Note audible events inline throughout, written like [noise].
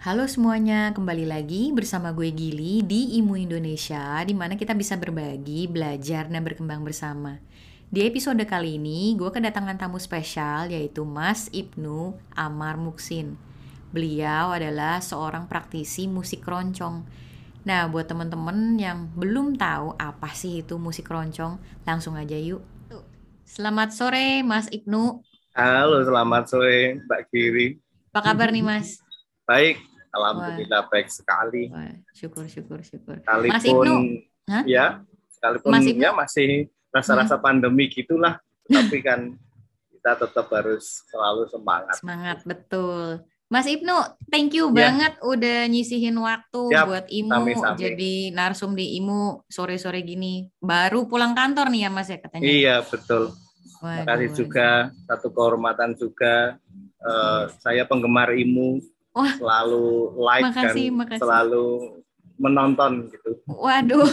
Halo semuanya, kembali lagi bersama gue Gili di Imu Indonesia, di mana kita bisa berbagi, belajar, dan berkembang bersama. Di episode kali ini, gue kedatangan tamu spesial yaitu Mas Ibnu Amar Muksin. Beliau adalah seorang praktisi musik keroncong. Nah, buat temen-temen yang belum tahu apa sih itu musik keroncong, langsung aja yuk. Selamat sore, Mas Ibnu. Halo, selamat sore, Mbak Giri. Apa kabar nih, Mas? Baik, alhamdulillah Wah. baik sekali. Wah, syukur, syukur, syukur. Sekalipun, Mas Ibnu, Hah? ya, sekalipun Mas Ibnu? ya masih rasa-rasa hmm. pandemi gitulah, tapi kan kita tetap harus selalu semangat. Semangat, betul. Mas Ibnu, thank you ya. banget udah nyisihin waktu Siap, buat Imu sami, sami. jadi narsum di Imu sore-sore gini. Baru pulang kantor nih ya Mas ya katanya. Iya, betul. Terima kasih juga, satu kehormatan juga. Uh, saya penggemar Imu, Wah, selalu like makasih, dan makasih. selalu menonton gitu. Waduh.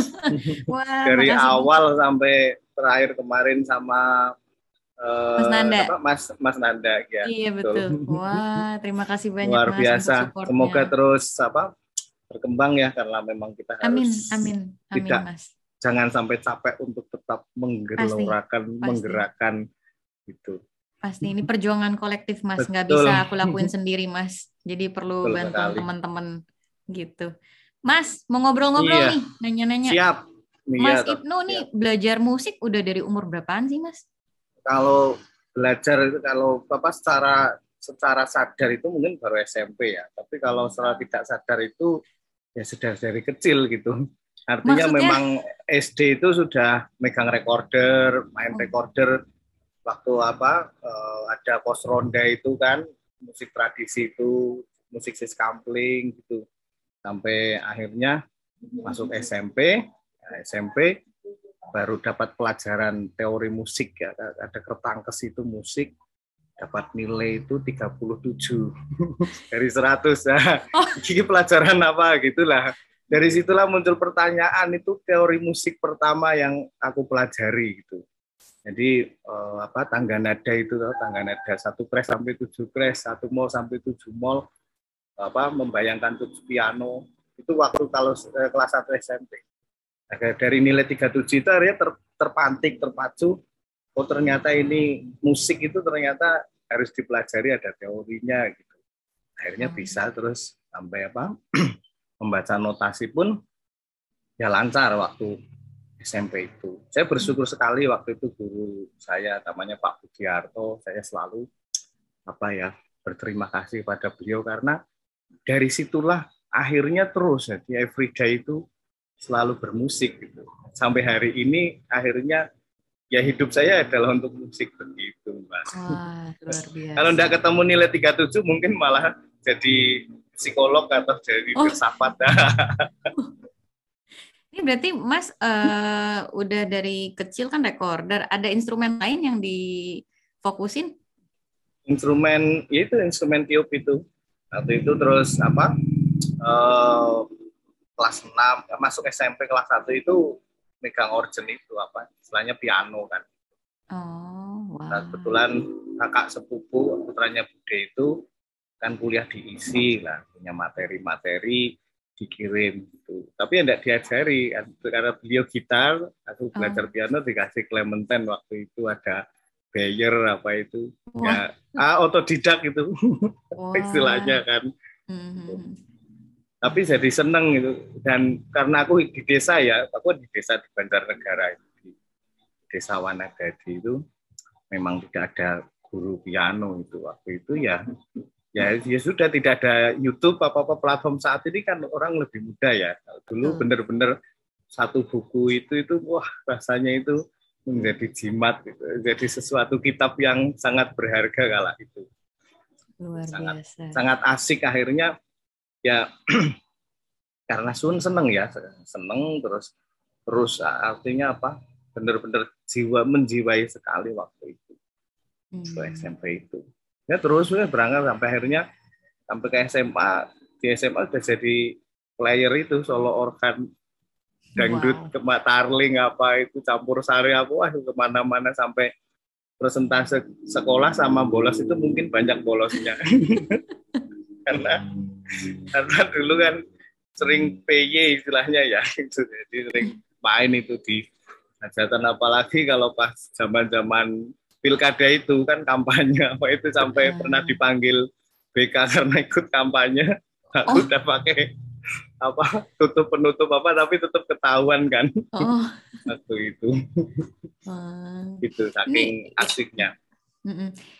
[laughs] Wah, Dari makasih. awal sampai terakhir kemarin sama uh, Mas Nanda. Apa, Mas Mas Nanda ya. Iya betul. Wah, terima kasih banyak Luar biasa. Semoga terus apa berkembang ya karena memang kita harus Amin, amin. Amin, tidak Mas. Jangan sampai capek untuk tetap menggelorakan, menggerakkan gitu. Pasti ini perjuangan kolektif Mas, nggak bisa aku lakuin [laughs] sendiri Mas. Jadi perlu Betul bantuan teman-teman gitu. Mas, mau ngobrol-ngobrol iya. nih, nanya-nanya. Siap. Mas iya, Ibnu nih belajar musik udah dari umur berapaan sih Mas? Kalau belajar itu kalau apa secara secara sadar itu mungkin baru SMP ya. Tapi kalau secara tidak sadar itu ya sudah dari kecil gitu. Artinya Maksudnya? memang SD itu sudah megang recorder, main oh. recorder waktu apa uh, ada pos ronda itu kan musik tradisi itu musik siskampling gitu. Sampai akhirnya masuk SMP ya, SMP baru dapat pelajaran teori musik ya. Ada kertangkes itu musik dapat nilai itu 37 [laughs] dari 100 nah, oh. [laughs] ini pelajaran apa gitulah. Dari situlah muncul pertanyaan itu teori musik pertama yang aku pelajari gitu jadi eh, apa tangga nada itu tangga nada satu kres sampai tujuh kres, satu mol sampai tujuh mol, apa membayangkan tujuh piano itu waktu kalau eh, kelas satu SMP. Nah, dari nilai 37 itu akhirnya ter, terpantik, terpacu. Oh ternyata ini musik itu ternyata harus dipelajari ada teorinya gitu. Akhirnya hmm. bisa terus sampai apa [clears throat] membaca notasi pun ya lancar waktu SMP itu. Saya bersyukur sekali waktu itu guru saya namanya Pak Budiarto, saya selalu apa ya berterima kasih pada beliau karena dari situlah akhirnya terus jadi everyday itu selalu bermusik gitu. Sampai hari ini akhirnya ya hidup saya adalah untuk musik begitu, Mbak. Wah, luar biasa. Kalau enggak ketemu nilai 37 mungkin malah jadi psikolog atau jadi oh. filsafat. [laughs] Ini berarti Mas uh, udah dari kecil kan recorder, ada instrumen lain yang difokusin? Instrumen ya itu instrumen tiup itu. Waktu itu terus apa? Uh, kelas 6 masuk SMP kelas 1 itu megang organ itu apa? Istilahnya piano kan. Oh, wow. Nah, kebetulan kakak sepupu putranya Bude itu kan kuliah di ISI lah, punya materi-materi dikirim gitu. Tapi ya tidak diajari karena beliau gitar, aku belajar oh. piano dikasih Clementine waktu itu ada Bayer apa itu Wah. ya ah otodidak [laughs] itu istilahnya kan. Mm-hmm. Tapi jadi seneng gitu dan karena aku di desa ya, aku di desa di Banjarnegara di desa Wanagadi itu memang tidak ada guru piano itu waktu itu ya ya ya sudah tidak ada YouTube apa apa platform saat ini kan orang lebih mudah ya. Dulu benar-benar satu buku itu itu wah rasanya itu menjadi jimat gitu. jadi sesuatu kitab yang sangat berharga kala itu. Luar sangat, biasa. sangat asik akhirnya ya [clears throat] karena Sun seneng ya seneng terus terus artinya apa? Benar-benar jiwa menjiwai sekali waktu itu. Hmm. SMP itu ya terus ya berangkat sampai akhirnya sampai ke SMA di SMA udah jadi player itu solo organ. Dangdut wow. ke tarling apa itu campur sari apa wah ke mana-mana sampai presentase sekolah sama bolos itu mungkin banyak bolosnya. [laughs] Karena karena dulu kan sering PY istilahnya ya itu. Jadi sering main itu di hajatan apalagi kalau pas zaman-zaman pilkada itu kan kampanye [laughs] apa itu sampai hmm. pernah dipanggil BK karena ikut kampanye [laughs] oh. udah pakai apa tutup penutup apa tapi tetap ketahuan kan oh. [laughs] waktu itu hmm. itu saking Ini, asiknya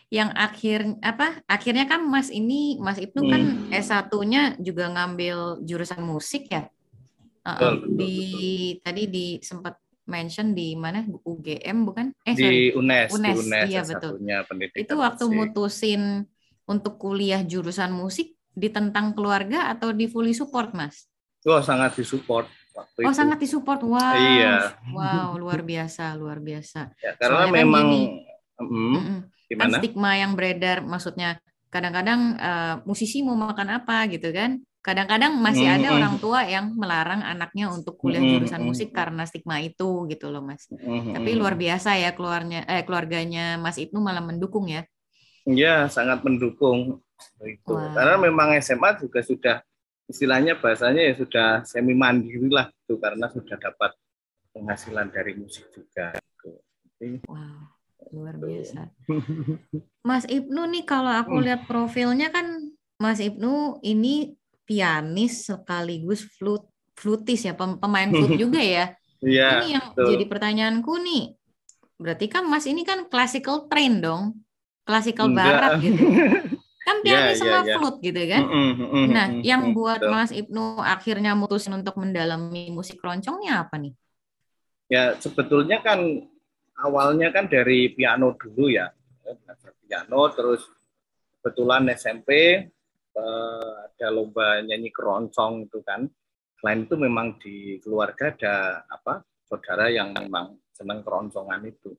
yang akhir apa akhirnya kan Mas ini Mas itu kan hmm. kan S1-nya juga ngambil jurusan musik ya uh, betul, di betul. tadi di sempat mention di mana? UGM bukan? Eh di UNES, UNES, di UNES iya betul. itu waktu musik. mutusin untuk kuliah jurusan musik ditentang keluarga atau di fully support Mas? Oh sangat disupport waktu oh itu. sangat disupport. Wow. Iya. Wow luar biasa luar biasa. Ya, karena Soalnya memang kan gini, Mm, mm, kan stigma yang beredar, maksudnya kadang-kadang uh, musisi mau makan apa gitu kan? Kadang-kadang masih mm, ada mm. orang tua yang melarang anaknya untuk kuliah jurusan musik karena stigma itu gitu loh mas. Tapi luar biasa ya keluarnya, eh keluarganya Mas Ibnu malah mendukung ya? Iya sangat mendukung itu. Wow. Karena memang SMA juga sudah istilahnya bahasanya ya sudah semi mandiri lah itu karena sudah dapat penghasilan dari musik juga. Gitu. Wow luar biasa. [laughs] Mas Ibnu nih kalau aku hmm. lihat profilnya kan Mas Ibnu ini pianis sekaligus flut flutis ya pemain flute [laughs] juga ya. Iya. Ini yang betul. jadi pertanyaanku nih. Berarti kan Mas ini kan classical train dong. Classical Enggak. barat gitu. [laughs] Kan pianis yeah, sama yeah, flute gitu kan. Mm, mm, mm, nah, yang buat betul. Mas Ibnu akhirnya mutusin untuk mendalami musik keroncongnya apa nih? Ya, sebetulnya kan awalnya kan dari piano dulu ya, belajar piano terus kebetulan SMP eh, ada lomba nyanyi keroncong itu kan. Selain itu memang di keluarga ada apa saudara yang memang senang keroncongan itu.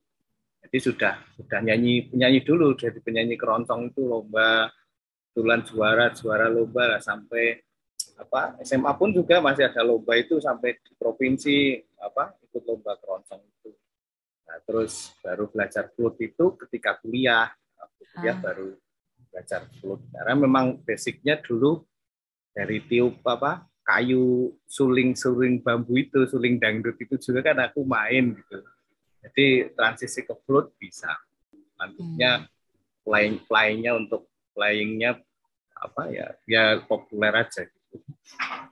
Jadi sudah sudah nyanyi penyanyi dulu jadi penyanyi keroncong itu lomba kebetulan juara juara lomba lah sampai apa SMA pun juga masih ada lomba itu sampai di provinsi apa ikut lomba keroncong itu. Nah, terus baru belajar flute itu ketika kuliah. Kuliah ah. baru belajar flute. Karena memang basicnya dulu dari tiup apa kayu suling-suling bambu itu, suling dangdut itu juga kan aku main gitu. Jadi transisi ke flute bisa. Nantinya hmm. playing playingnya untuk playingnya apa ya ya populer aja gitu.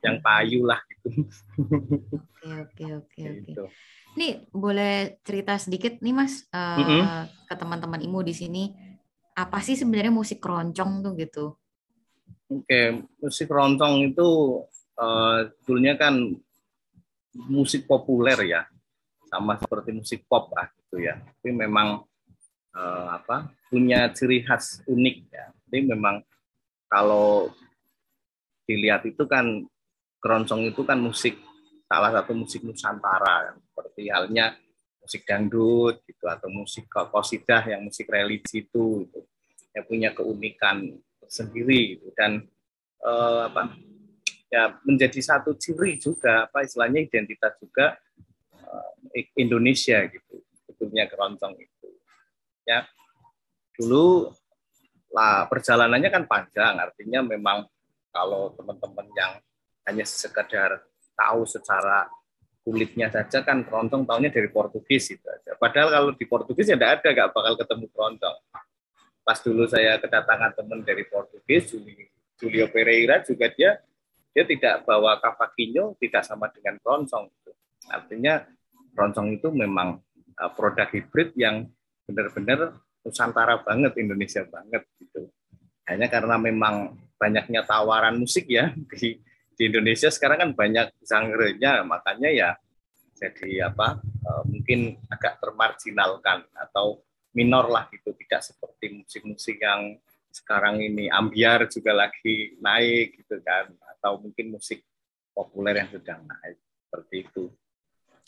Yang payu lah gitu. Oke oke oke [laughs] oke. Gitu. Nih boleh cerita sedikit nih Mas uh, mm -hmm. ke teman-teman Imu di sini apa sih sebenarnya musik keroncong tuh gitu? Oke, musik keroncong itu uh, sebetulnya kan musik populer ya, sama seperti musik pop lah gitu ya. Tapi memang uh, apa punya ciri khas unik ya. Jadi memang kalau dilihat itu kan keroncong itu kan musik salah satu musik Nusantara seperti halnya musik dangdut gitu atau musik kosidah yang musik religi itu gitu. yang punya keunikan sendiri gitu. dan eh, apa ya menjadi satu ciri juga apa istilahnya identitas juga eh, Indonesia gitu sebetulnya keroncong itu ya dulu lah perjalanannya kan panjang artinya memang kalau teman-teman yang hanya sekedar tahu secara kulitnya saja kan keroncong tahunya dari Portugis itu aja. Padahal kalau di Portugis ya tidak ada, nggak bakal ketemu keroncong. Pas dulu saya kedatangan teman dari Portugis, Julio Pereira juga dia dia tidak bawa cavaquinho, tidak sama dengan keroncong. Artinya keroncong itu memang uh, produk hibrid yang benar-benar Nusantara banget, Indonesia banget gitu. Hanya karena memang banyaknya tawaran musik ya [laughs] di di Indonesia sekarang kan banyak genre-nya, makanya ya jadi apa uh, mungkin agak termarginalkan atau minor lah gitu, tidak seperti musik-musik yang sekarang ini ambiar juga lagi naik gitu kan, atau mungkin musik populer yang sedang naik seperti itu.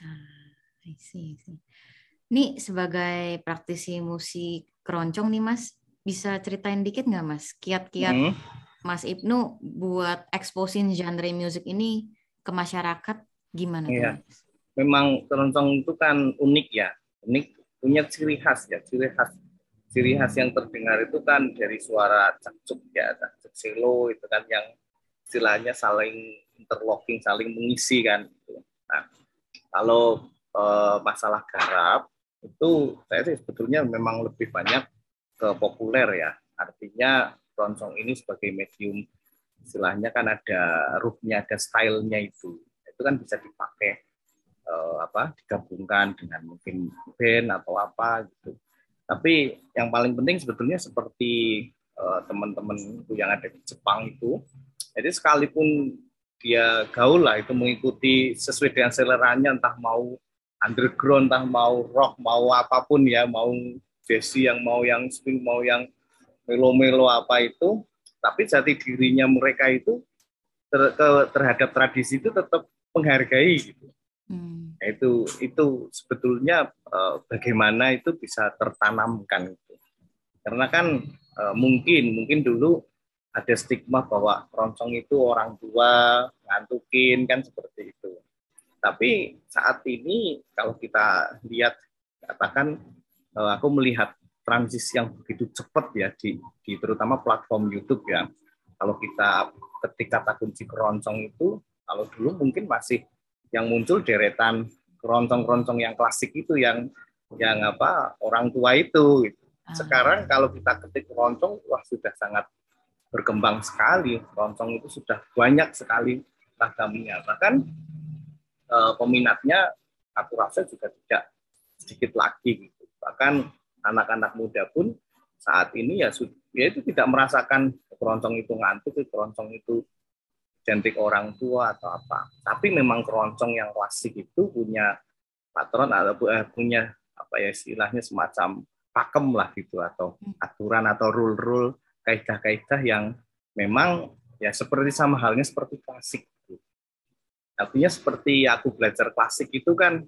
Ah, I see, I see. Ini sebagai praktisi musik keroncong nih Mas, bisa ceritain dikit nggak Mas, kiat-kiat hmm Mas Ibnu buat exposing genre musik ini ke masyarakat gimana? Iya. Memang keroncong itu kan unik ya, unik punya ciri khas ya, ciri khas ciri khas yang terdengar itu kan dari suara cakcuk ya, cakcuk selo itu kan yang istilahnya saling interlocking, saling mengisi kan. Nah, kalau eh, masalah garap itu saya sih sebetulnya memang lebih banyak ke populer ya. Artinya keroncong ini sebagai medium istilahnya kan ada ruhnya, ada stylenya itu. Itu kan bisa dipakai eh, apa digabungkan dengan mungkin band atau apa gitu. Tapi yang paling penting sebetulnya seperti uh, teman-teman yang ada di Jepang itu, jadi sekalipun dia gaul lah itu mengikuti sesuai dengan seleranya entah mau underground entah mau rock mau apa pun ya mau jazzy yang mau yang swing mau yang melo-melo apa itu tapi jati dirinya mereka itu ter, ke, terhadap tradisi itu tetap menghargai gitu. Hmm. Nah, itu itu sebetulnya uh, bagaimana itu bisa tertanamkan itu. Karena kan uh, mungkin mungkin dulu ada stigma bahwa keroncong itu orang tua ngantukin kan seperti itu. Tapi saat ini kalau kita lihat katakan uh, aku melihat transisi yang begitu cepat ya di, di terutama platform YouTube ya. Kalau kita ketika kata kunci keroncong itu, kalau dulu mungkin masih yang muncul deretan keroncong-keroncong yang klasik itu yang yang apa orang tua itu. Gitu. Ah. Sekarang kalau kita ketik keroncong, wah sudah sangat berkembang sekali. Keroncong itu sudah banyak sekali ragamnya. Bahkan eh, peminatnya aku rasa juga tidak sedikit lagi gitu. Bahkan anak-anak muda pun saat ini ya, ya itu tidak merasakan keroncong itu ngantuk, keroncong itu cantik orang tua atau apa. Tapi memang keroncong yang klasik itu punya patron atau eh, punya apa ya istilahnya semacam pakem lah gitu atau hmm. aturan atau rule-rule kaidah-kaidah yang memang ya seperti sama halnya seperti klasik. Gitu. Artinya seperti aku belajar klasik itu kan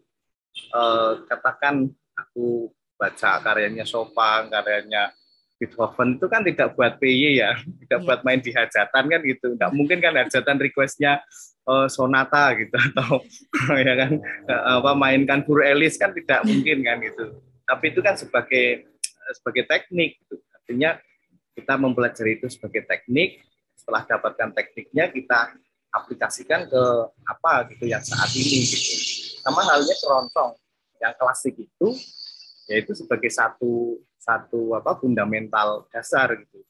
eh, katakan aku baca karyanya Chopin, karyanya Beethoven itu kan tidak buat PY ya, [laughs] tidak yeah. buat main di hajatan kan gitu. Nggak mungkin kan hajatan requestnya uh, sonata gitu [laughs] atau [laughs] ya kan uh, apa mainkan Bur Elis kan tidak mungkin kan gitu. Tapi itu kan sebagai sebagai teknik. Gitu. Artinya kita mempelajari itu sebagai teknik. Setelah dapatkan tekniknya kita aplikasikan ke apa gitu yang saat ini gitu. Sama halnya keroncong yang klasik itu yaitu sebagai satu satu apa fundamental dasar gitu.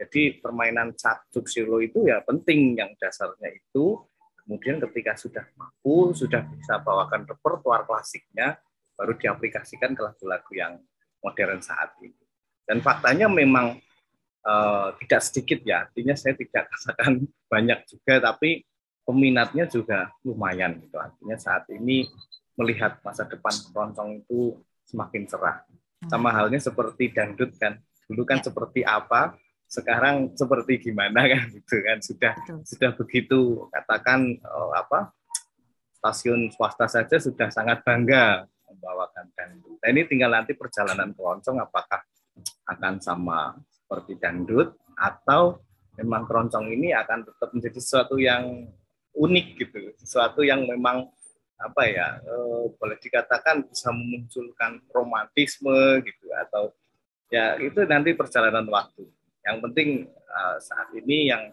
Jadi permainan cak silo itu ya penting yang dasarnya itu. Kemudian ketika sudah mampu, sudah bisa bawakan repertuar klasiknya, baru diaplikasikan ke lagu-lagu yang modern saat ini. Dan faktanya memang uh, tidak sedikit ya, artinya saya tidak [laughs] katakan banyak juga, tapi peminatnya juga lumayan. Gitu. Artinya saat ini melihat masa depan keroncong itu semakin cerah. Sama hmm. halnya seperti dangdut kan. Dulu kan ya. seperti apa, sekarang seperti gimana kan gitu kan. Sudah Betul. sudah begitu katakan oh, apa? Stasiun swasta saja sudah sangat bangga membawakan dangdut. Nah, ini tinggal nanti perjalanan keroncong apakah akan sama seperti dangdut atau memang keroncong ini akan tetap menjadi sesuatu yang unik gitu, sesuatu yang memang apa ya eh, boleh dikatakan bisa memunculkan romantisme gitu atau ya itu nanti perjalanan waktu. Yang penting eh, saat ini yang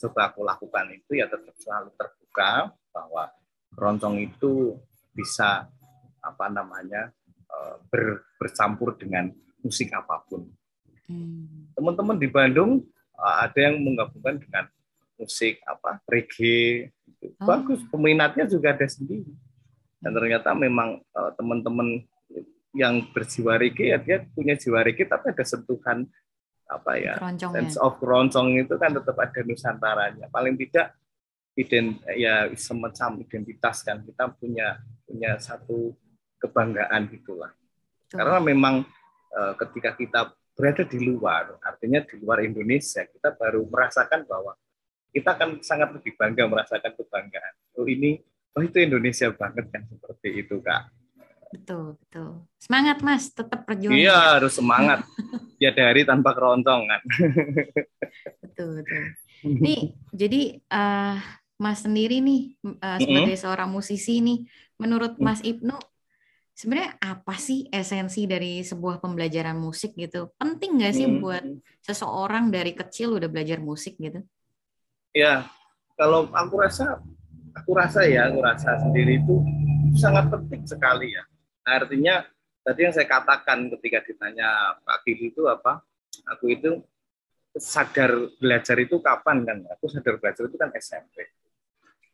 coba aku lakukan itu ya tetap selalu terbuka bahwa keroncong itu bisa apa namanya eh, ber, bercampur dengan musik apa pun. Hmm. Teman-teman di Bandung eh, ada yang menggabungkan dengan musik apa reggae Oh. Bagus, peminatnya juga ada sendiri. Dan ternyata memang uh, teman-teman yang berjiwa reggae ya dia punya jiwa reggae tapi ada sentuhan apa ya sense of keroncong itu kan tetap ada nusantaranya. Paling tidak ident ya semacam identitas kan. Kita punya punya satu kebanggaan gitulah. Karena memang uh, ketika kita berada di luar artinya di luar Indonesia kita baru merasakan bahwa kita akan sangat lebih bangga merasakan kebanggaan. Oh ini, oh itu Indonesia banget kan seperti itu kak. Betul, betul. Semangat mas, tetap perjuangan. Iya harus semangat. [laughs] ya dari tanpa keroncong kan. betul, betul. Nih, jadi uh, mas sendiri nih uh, sebagai mm -hmm. seorang musisi nih, menurut mm. Mas Ibnu sebenarnya apa sih esensi dari sebuah pembelajaran musik gitu? Penting nggak sih hmm. buat seseorang dari kecil udah belajar musik gitu? Ya, kalau aku rasa aku rasa ya aku rasa sendiri itu sangat penting sekali ya. Artinya tadi yang saya katakan ketika ditanya Pak Gili itu apa aku itu sadar belajar itu kapan kan? Aku sadar belajar itu kan SMP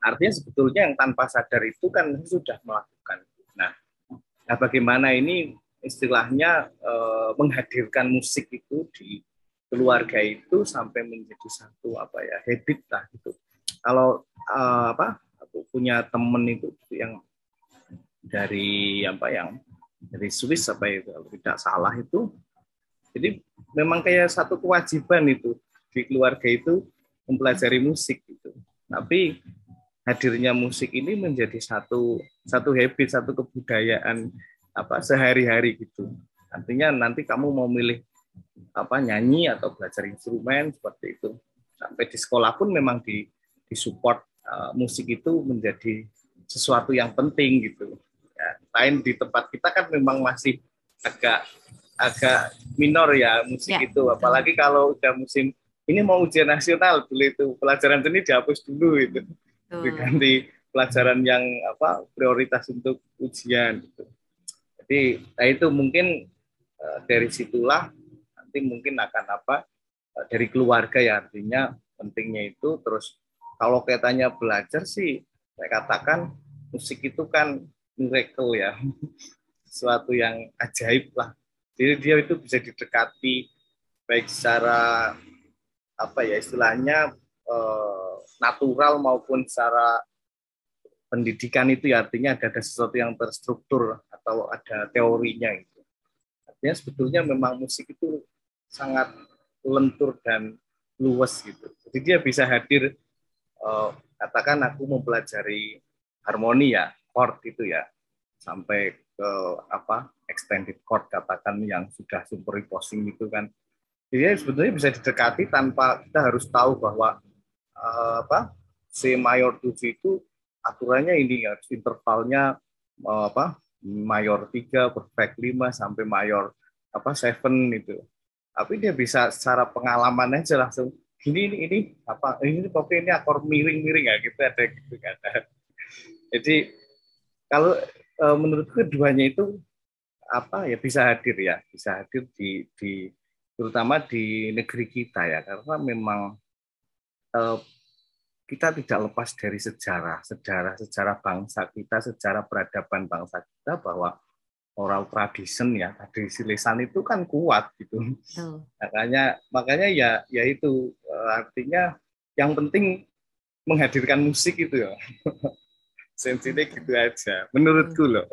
artinya sebetulnya yang tanpa sadar itu kan sudah melakukan. Nah, nah bagaimana ini istilahnya eh, menghadirkan musik itu di keluarga itu sampai menjadi satu apa ya habit lah gitu. Kalau uh, apa aku punya temen itu yang dari apa yang dari Swiss apa itu kalau tidak salah itu jadi memang kayak satu kewajiban itu di keluarga itu mempelajari musik gitu. Tapi hadirnya musik ini menjadi satu satu habit, satu kebudayaan apa sehari-hari gitu. Artinya nanti kamu mau milih apa nyanyi atau belajar instrumen seperti itu. Sampai di sekolah pun memang di disupport uh, musik itu menjadi sesuatu yang penting gitu. Ya, lain di tempat kita kan memang masih agak agak minor ya musik ya, itu. apalagi kalau udah musim ini mau ujian nasional dulu itu pelajaran seni dihapus dulu itu diganti pelajaran yang apa prioritas untuk ujian gitu. Jadi nah itu mungkin uh, dari situlah penting mungkin akan apa eh, dari keluarga ya artinya pentingnya itu. Terus kalau katanya belajar sih saya katakan musik itu kan miracle ya [laughs] sesuatu yang ajaib lah. Jadi dia itu bisa didekati baik secara apa ya istilahnya eh, natural maupun secara pendidikan itu ya artinya ada, ada sesuatu yang terstruktur atau ada teorinya itu. Artinya sebetulnya memang musik itu sangat lentur dan luas gitu. Jadi dia bisa hadir uh, katakan aku mempelajari harmoni ya, chord itu ya, sampai ke apa extended chord katakan yang sudah superimposing itu kan. Jadi sebetulnya bisa didekati tanpa kita harus tahu bahwa uh, apa C mayor 7 itu aturannya ini ya intervalnya uh, apa mayor 3 perfect 5 sampai mayor apa 7 itu tapi dia bisa secara pengalaman aja langsung gini ini ini apa ini oke ini akor miring-miring ya gitu ada gitu kan. [laughs] Jadi kalau e, menurut keduanya itu apa ya bisa hadir ya bisa hadir di di terutama di negeri kita ya karena memang e, kita tidak lepas dari sejarah sejarah sejarah bangsa kita sejarah peradaban bangsa kita bahwa oral tradition ya. Tradisi lisan itu kan kuat gitu. Oh. makanya makanya ya ya itu eh, artinya yang penting menghadirkan musik itu ya [laughs] sensitif gitu aja menurutku loh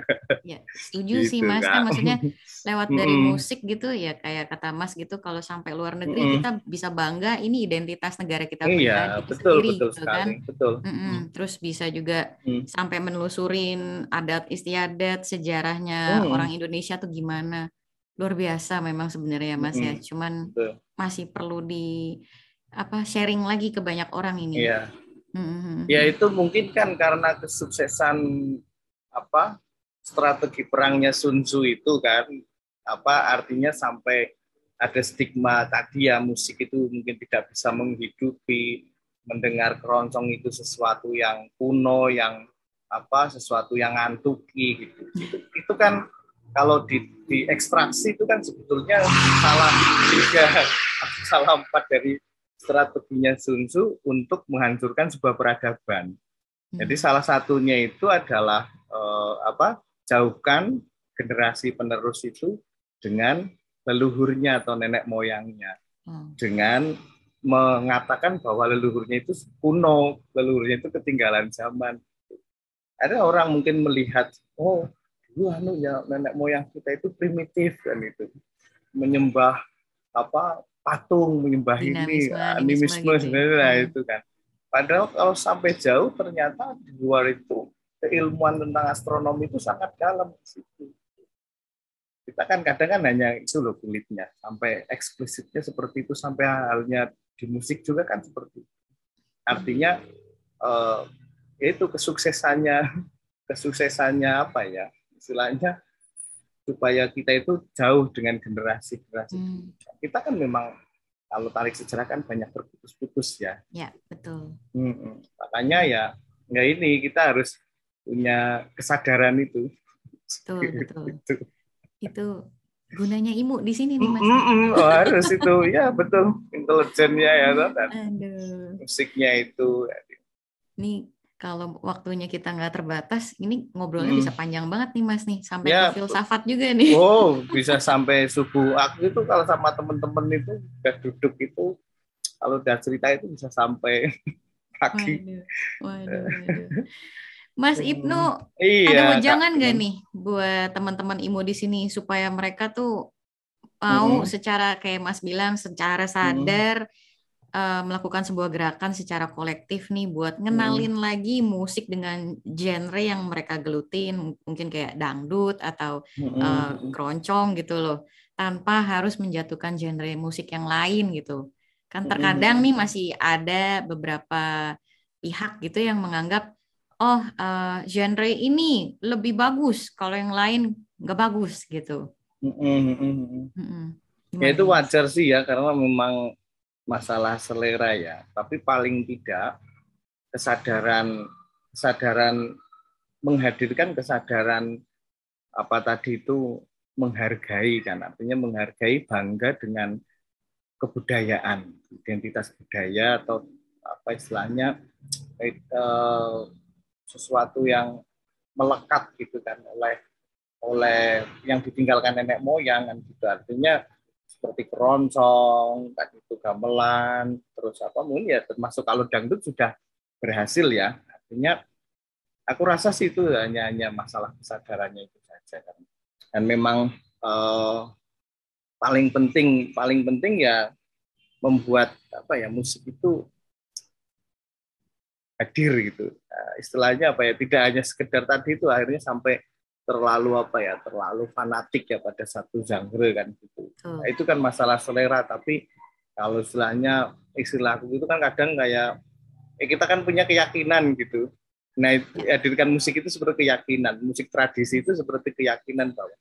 ya setuju gitu, sih mas kan maksudnya lewat [laughs] dari musik gitu ya kayak kata mas gitu kalau sampai luar negeri mm. kita bisa bangga ini identitas negara kita iya, betul, sendiri betul gitu sekali, kan betul mm -mm. terus bisa juga mm. sampai menelusurin adat istiadat sejarahnya mm. orang Indonesia tuh gimana luar biasa memang sebenarnya mas mm. ya cuman betul. masih perlu di apa sharing lagi ke banyak orang ini iya hmm Ya itu mungkin kan karena kesuksesan apa strategi perangnya Sun Tzu itu kan apa artinya sampai ada stigma tadi ya musik itu mungkin tidak bisa menghidupi mendengar keroncong itu sesuatu yang kuno yang apa sesuatu yang antuki gitu. Itu, itu kan kalau di, di ekstraksi itu kan sebetulnya salah tiga [laughs] salah empat dari strateginya Sun Tzu untuk menghancurkan sebuah peradaban. Hmm. Jadi salah satunya itu adalah eh, apa? Jauhkan generasi penerus itu dengan leluhurnya atau nenek moyangnya. Hmm. Dengan mengatakan bahwa leluhurnya itu kuno, leluhurnya itu ketinggalan zaman. Ada orang mungkin melihat, oh, dulu anu ya nenek moyang kita itu primitif kan itu, menyembah apa patung menyembah ini animisme gitu. Ya. sebenarnya hmm. itu kan padahal kalau sampai jauh ternyata di luar itu keilmuan tentang astronomi itu sangat dalam di situ kita kan kadang kan hanya itu loh kulitnya sampai eksplisitnya seperti itu sampai halnya di musik juga kan seperti itu artinya eh, itu kesuksesannya kesuksesannya apa ya istilahnya supaya kita itu jauh dengan generasi-generasi. Hmm. Kita kan memang kalau tarik sejarah kan banyak terputus-putus ya. Ya betul. Hmm, makanya ya nggak ini kita harus punya kesadaran itu betul [laughs] betul itu, itu gunanya imu di sini nih mas mm -mm, oh, harus itu ya betul intelijennya ya [laughs] kan musiknya itu nih kalau waktunya kita nggak terbatas, ini ngobrolnya hmm. bisa panjang banget nih Mas nih, sampai ya, ke filsafat juga nih. Oh, bisa [laughs] sampai subuh. Aku itu kalau sama temen-temen itu udah duduk itu, kalau udah cerita itu bisa sampai [laughs] pagi. Waduh, waduh, waduh. Mas Ibnu, iya, ada wejangan nggak nih buat teman-teman IMO di sini supaya mereka tuh mau hmm. secara kayak Mas bilang secara sadar hmm uh, melakukan sebuah gerakan secara kolektif nih buat ngenalin hmm. lagi musik dengan genre yang mereka gelutin mungkin kayak dangdut atau hmm. uh, keroncong gitu loh tanpa harus menjatuhkan genre musik yang lain gitu kan terkadang hmm. nih masih ada beberapa pihak gitu yang menganggap oh uh, genre ini lebih bagus kalau yang lain nggak bagus gitu. Mm -hmm. Ya itu wajar sih ya karena memang masalah selera ya, tapi paling tidak kesadaran kesadaran menghadirkan kesadaran apa tadi itu menghargai kan. Artinya menghargai bangga dengan kebudayaan identitas budaya atau apa istilahnya eh, sesuatu yang melekat gitu kan oleh oleh yang ditinggalkan nenek moyang kan gitu. Artinya seperti keroncong, tadi itu gamelan, terus apa mungkin ya termasuk kalau dangdut sudah berhasil ya. Artinya aku rasa sih itu hanya hanya masalah kesadarannya itu saja kan. Dan memang eh, paling penting paling penting ya membuat apa ya musik itu hadir gitu. Nah, istilahnya apa ya tidak hanya sekedar tadi itu akhirnya sampai terlalu apa ya terlalu fanatik ya pada satu genre kan gitu. Hmm. Nah, itu kan masalah selera tapi kalau istilahnya istilah itu kan kadang kayak eh, kita kan punya keyakinan gitu. Nah, hadirkan musik itu seperti keyakinan, musik tradisi itu seperti keyakinan bahwa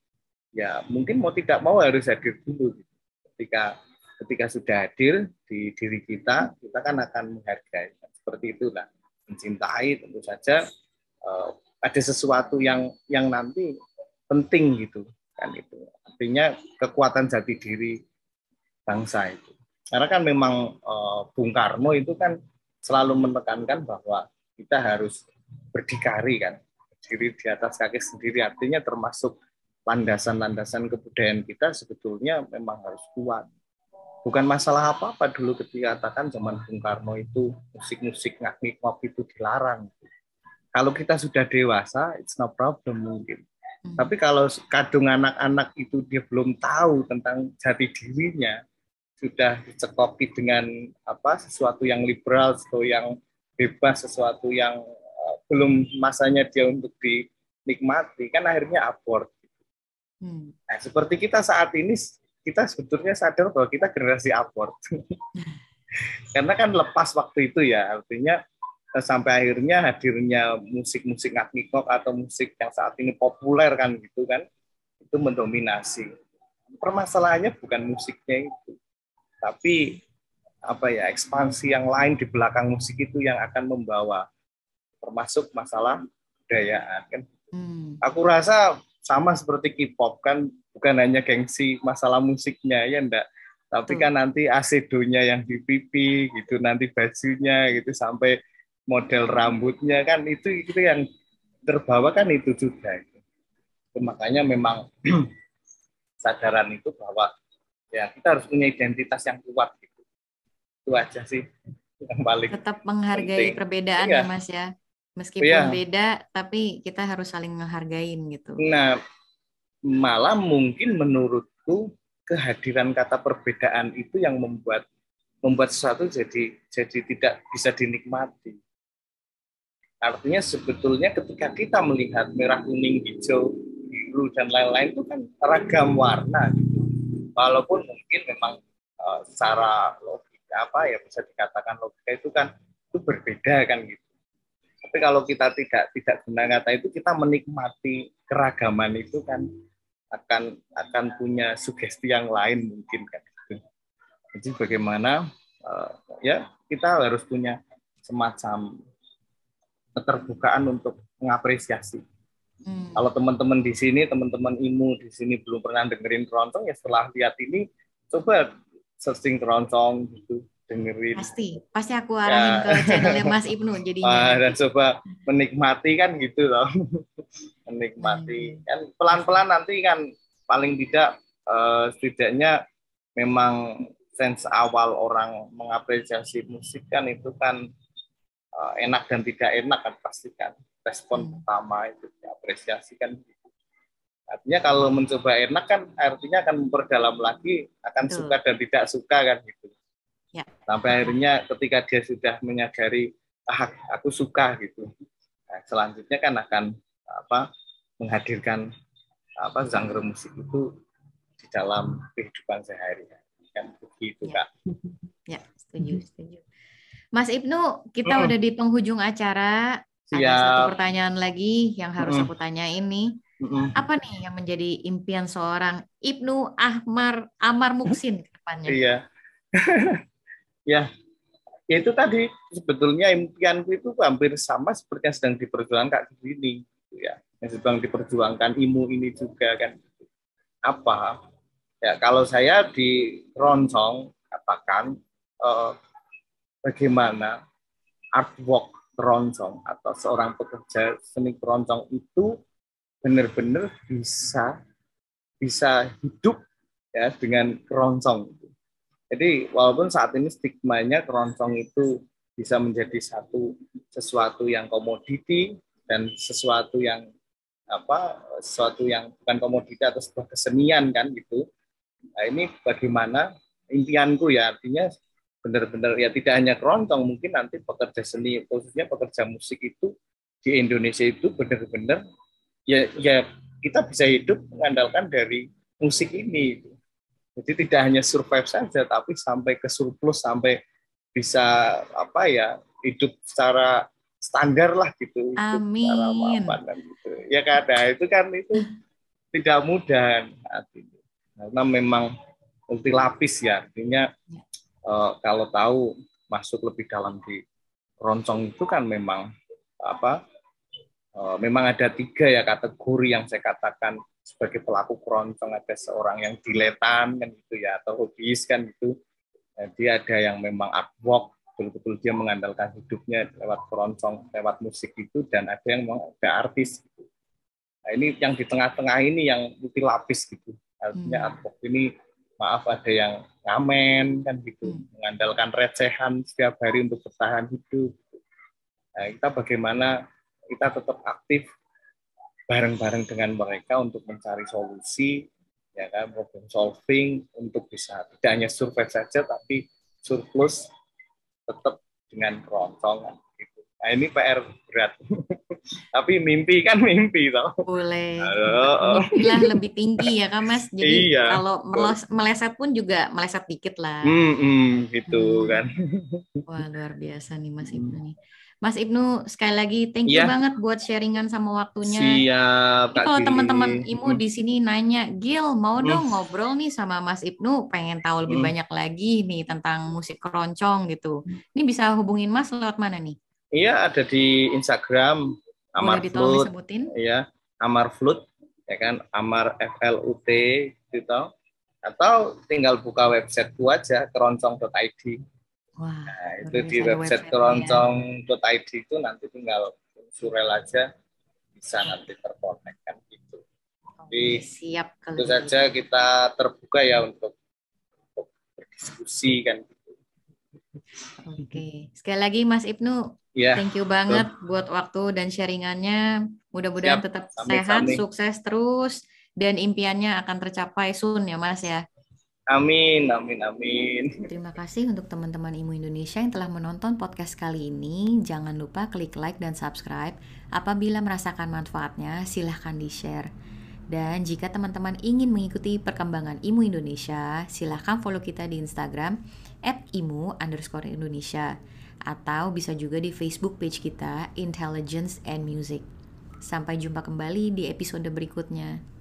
ya mungkin mau tidak mau harus hadir dulu gitu. Ketika ketika sudah hadir di diri kita, kita kan akan menghargai. Seperti itulah, mencintai tentu saja eh, ada sesuatu yang yang nanti penting gitu kan itu. Artinya kekuatan jati diri bangsa itu. Karena kan memang uh, Bung Karno itu kan selalu menekankan bahwa kita harus berdikari kan. Berdiri di atas kaki sendiri artinya termasuk landasan-landasan kebudayaan kita sebetulnya memang harus kuat. Bukan masalah apa-apa dulu ketika katakan zaman Bung Karno itu musik-musik ngak-ngik itu dilarang kalau kita sudah dewasa, it's no problem mungkin. Hmm. Tapi kalau kadung anak-anak itu dia belum tahu tentang jati dirinya, sudah dicekoki dengan apa sesuatu yang liberal, sesuatu yang bebas, sesuatu yang uh, belum masanya dia untuk dinikmati, kan akhirnya abort. Hmm. Nah, seperti kita saat ini, kita sebetulnya sadar bahwa kita generasi abort. [laughs] Karena kan lepas waktu itu ya, artinya sampai akhirnya hadirnya musik-musik ngak atau musik yang saat ini populer kan gitu kan itu mendominasi. Permasalahannya bukan musiknya itu tapi apa ya ekspansi yang lain di belakang musik itu yang akan membawa termasuk masalah budayaan kan. Hmm. aku rasa sama seperti K-pop kan bukan hanya gengsi masalah musiknya ya enggak tapi kan nanti asedonya yang di pipi gitu nanti bajunya gitu sampai model rambutnya kan itu itu yang terbawa kan itu juga itu. makanya memang [clears throat] sadaran itu bahwa ya kita harus punya identitas yang kuat gitu itu aja sih yang paling tetap menghargai penting. perbedaan iya. ya mas ya meskipun iya. beda tapi kita harus saling menghargai gitu nah malah mungkin menurutku kehadiran kata perbedaan itu yang membuat membuat sesuatu jadi jadi tidak bisa dinikmati Artinya sebetulnya ketika kita melihat merah, kuning, hijau, biru dan lain-lain itu kan ragam warna gitu. Walaupun mungkin memang uh, secara logika apa ya bisa dikatakan logika itu kan itu berbeda kan gitu. Tapi kalau kita tidak tidak guna kata itu kita menikmati keragaman itu kan akan akan punya sugesti yang lain mungkin kan gitu. Jadi bagaimana uh, ya kita harus punya semacam keterbukaan untuk mengapresiasi. Hmm. Kalau teman-teman di sini, teman-teman imu di sini belum pernah dengerin keroncong, ya setelah lihat ini, coba searching keroncong gitu, dengerin. Pasti, pasti aku arahin ya. ke [laughs] channelnya Mas Ibnu jadinya. Ah, dan coba menikmati kan gitu loh, [laughs] menikmati. Hmm. Kan pelan-pelan nanti kan paling tidak uh, setidaknya memang sense awal orang mengapresiasi musik kan itu kan enak dan tidak enak kan pasti kan respon hmm. pertama itu diapresiasi kan artinya kalau mencoba enak kan artinya akan memperdalam lagi akan Betul. suka dan tidak suka kan gitu ya. sampai akhirnya ketika dia sudah menyadari ah aku suka gitu nah, selanjutnya kan akan apa menghadirkan apa genre musik itu di dalam kehidupan sehari-hari kan begitu ya. kak [laughs] ya setuju setuju Mas Ibnu kita hmm. udah di penghujung acara Siap. ada satu pertanyaan lagi yang harus hmm. aku tanya ini hmm. apa nih yang menjadi impian seorang Ibnu Ahmar Amar Muksin ke depannya iya [laughs] ya itu tadi sebetulnya impianku itu hampir sama seperti yang sedang diperjuangkan Kak ini gitu ya yang sedang diperjuangkan imu ini juga kan apa Ya, kalau saya di Roncong katakan eh, bagaimana artwork keroncong atau seorang pekerja seni keroncong itu benar-benar bisa bisa hidup ya dengan keroncong. Jadi walaupun saat ini stigmanya keroncong itu bisa menjadi satu sesuatu yang komoditi dan sesuatu yang apa sesuatu yang bukan komoditi atau sebuah kesenian kan gitu Nah, ini bagaimana impianku ya artinya benar-benar ya tidak hanya keroncong mungkin nanti pekerja seni khususnya pekerja musik itu di Indonesia itu benar-benar ya ya kita bisa hidup mengandalkan dari musik ini jadi tidak hanya survive saja tapi sampai ke surplus sampai bisa apa ya hidup secara standar lah gitu Amin. secara gitu ya kada itu kan itu tidak mudah artinya karena memang multi lapis ya artinya ya. Uh, kalau tahu masuk lebih dalam di roncong itu kan memang apa uh, memang ada tiga ya kategori yang saya katakan sebagai pelaku keroncong ada seorang yang diletan kan gitu ya atau hobis kan gitu jadi ada yang memang artwork betul-betul dia mengandalkan hidupnya lewat keroncong lewat musik itu dan ada yang memang ada artis gitu. nah ini yang di tengah-tengah ini yang multi lapis gitu artinya hmm. advok ini maaf ada yang ngamen kan gitu. Hmm. mengandalkan recehan setiap hari untuk bertahan hidup. Nah, kita bagaimana kita tetap aktif bareng-bareng dengan mereka untuk mencari solusi ya kan problem solving untuk bisa tidak hanya survive saja tapi surplus tetap dengan keroncongan Nah, ini PR berat. [laughs] Tapi mimpi kan mimpi toh. Boleh. Mimpilah lebih tinggi ya kan Mas. Jadi iya. kalau meleset pun juga meleset dikit lah. Hmm, hmm gitu hmm. kan. [laughs] Wah, luar biasa nih Mas Ibnu nih. Mas Ibnu sekali lagi thank you ya. banget buat sharingan sama waktunya. Siap. kalau teman-teman Imu hmm. di sini nanya, Gil mau hmm. dong ngobrol nih sama Mas Ibnu, pengen tahu lebih hmm. banyak lagi nih tentang musik keroncong gitu. Ini bisa hubungin Mas lewat mana nih? Iya, ada di Instagram Amar Flut. Iya, Amar Flut ya kan, Amar F L U T gitu. Atau tinggal buka website gua aja keroncong.id. Wah, nah, itu di website keroncong.id itu nanti tinggal surel aja bisa nanti terkonek kan gitu. Jadi siap itu saja kita terbuka ya untuk, untuk berdiskusi kan gitu. Oke, sekali lagi Mas Ibnu Ya, Thank you banget betul. buat waktu dan sharingannya. Mudah-mudahan tetap amin, sehat, amin. sukses terus, dan impiannya akan tercapai soon ya Mas ya. Amin, amin, amin. Terima kasih untuk teman-teman Imu Indonesia yang telah menonton podcast kali ini. Jangan lupa klik like dan subscribe. Apabila merasakan manfaatnya, silahkan di-share. Dan jika teman-teman ingin mengikuti perkembangan Imu Indonesia, silahkan follow kita di Instagram at imu underscore Indonesia atau bisa juga di Facebook page kita Intelligence and Music. Sampai jumpa kembali di episode berikutnya.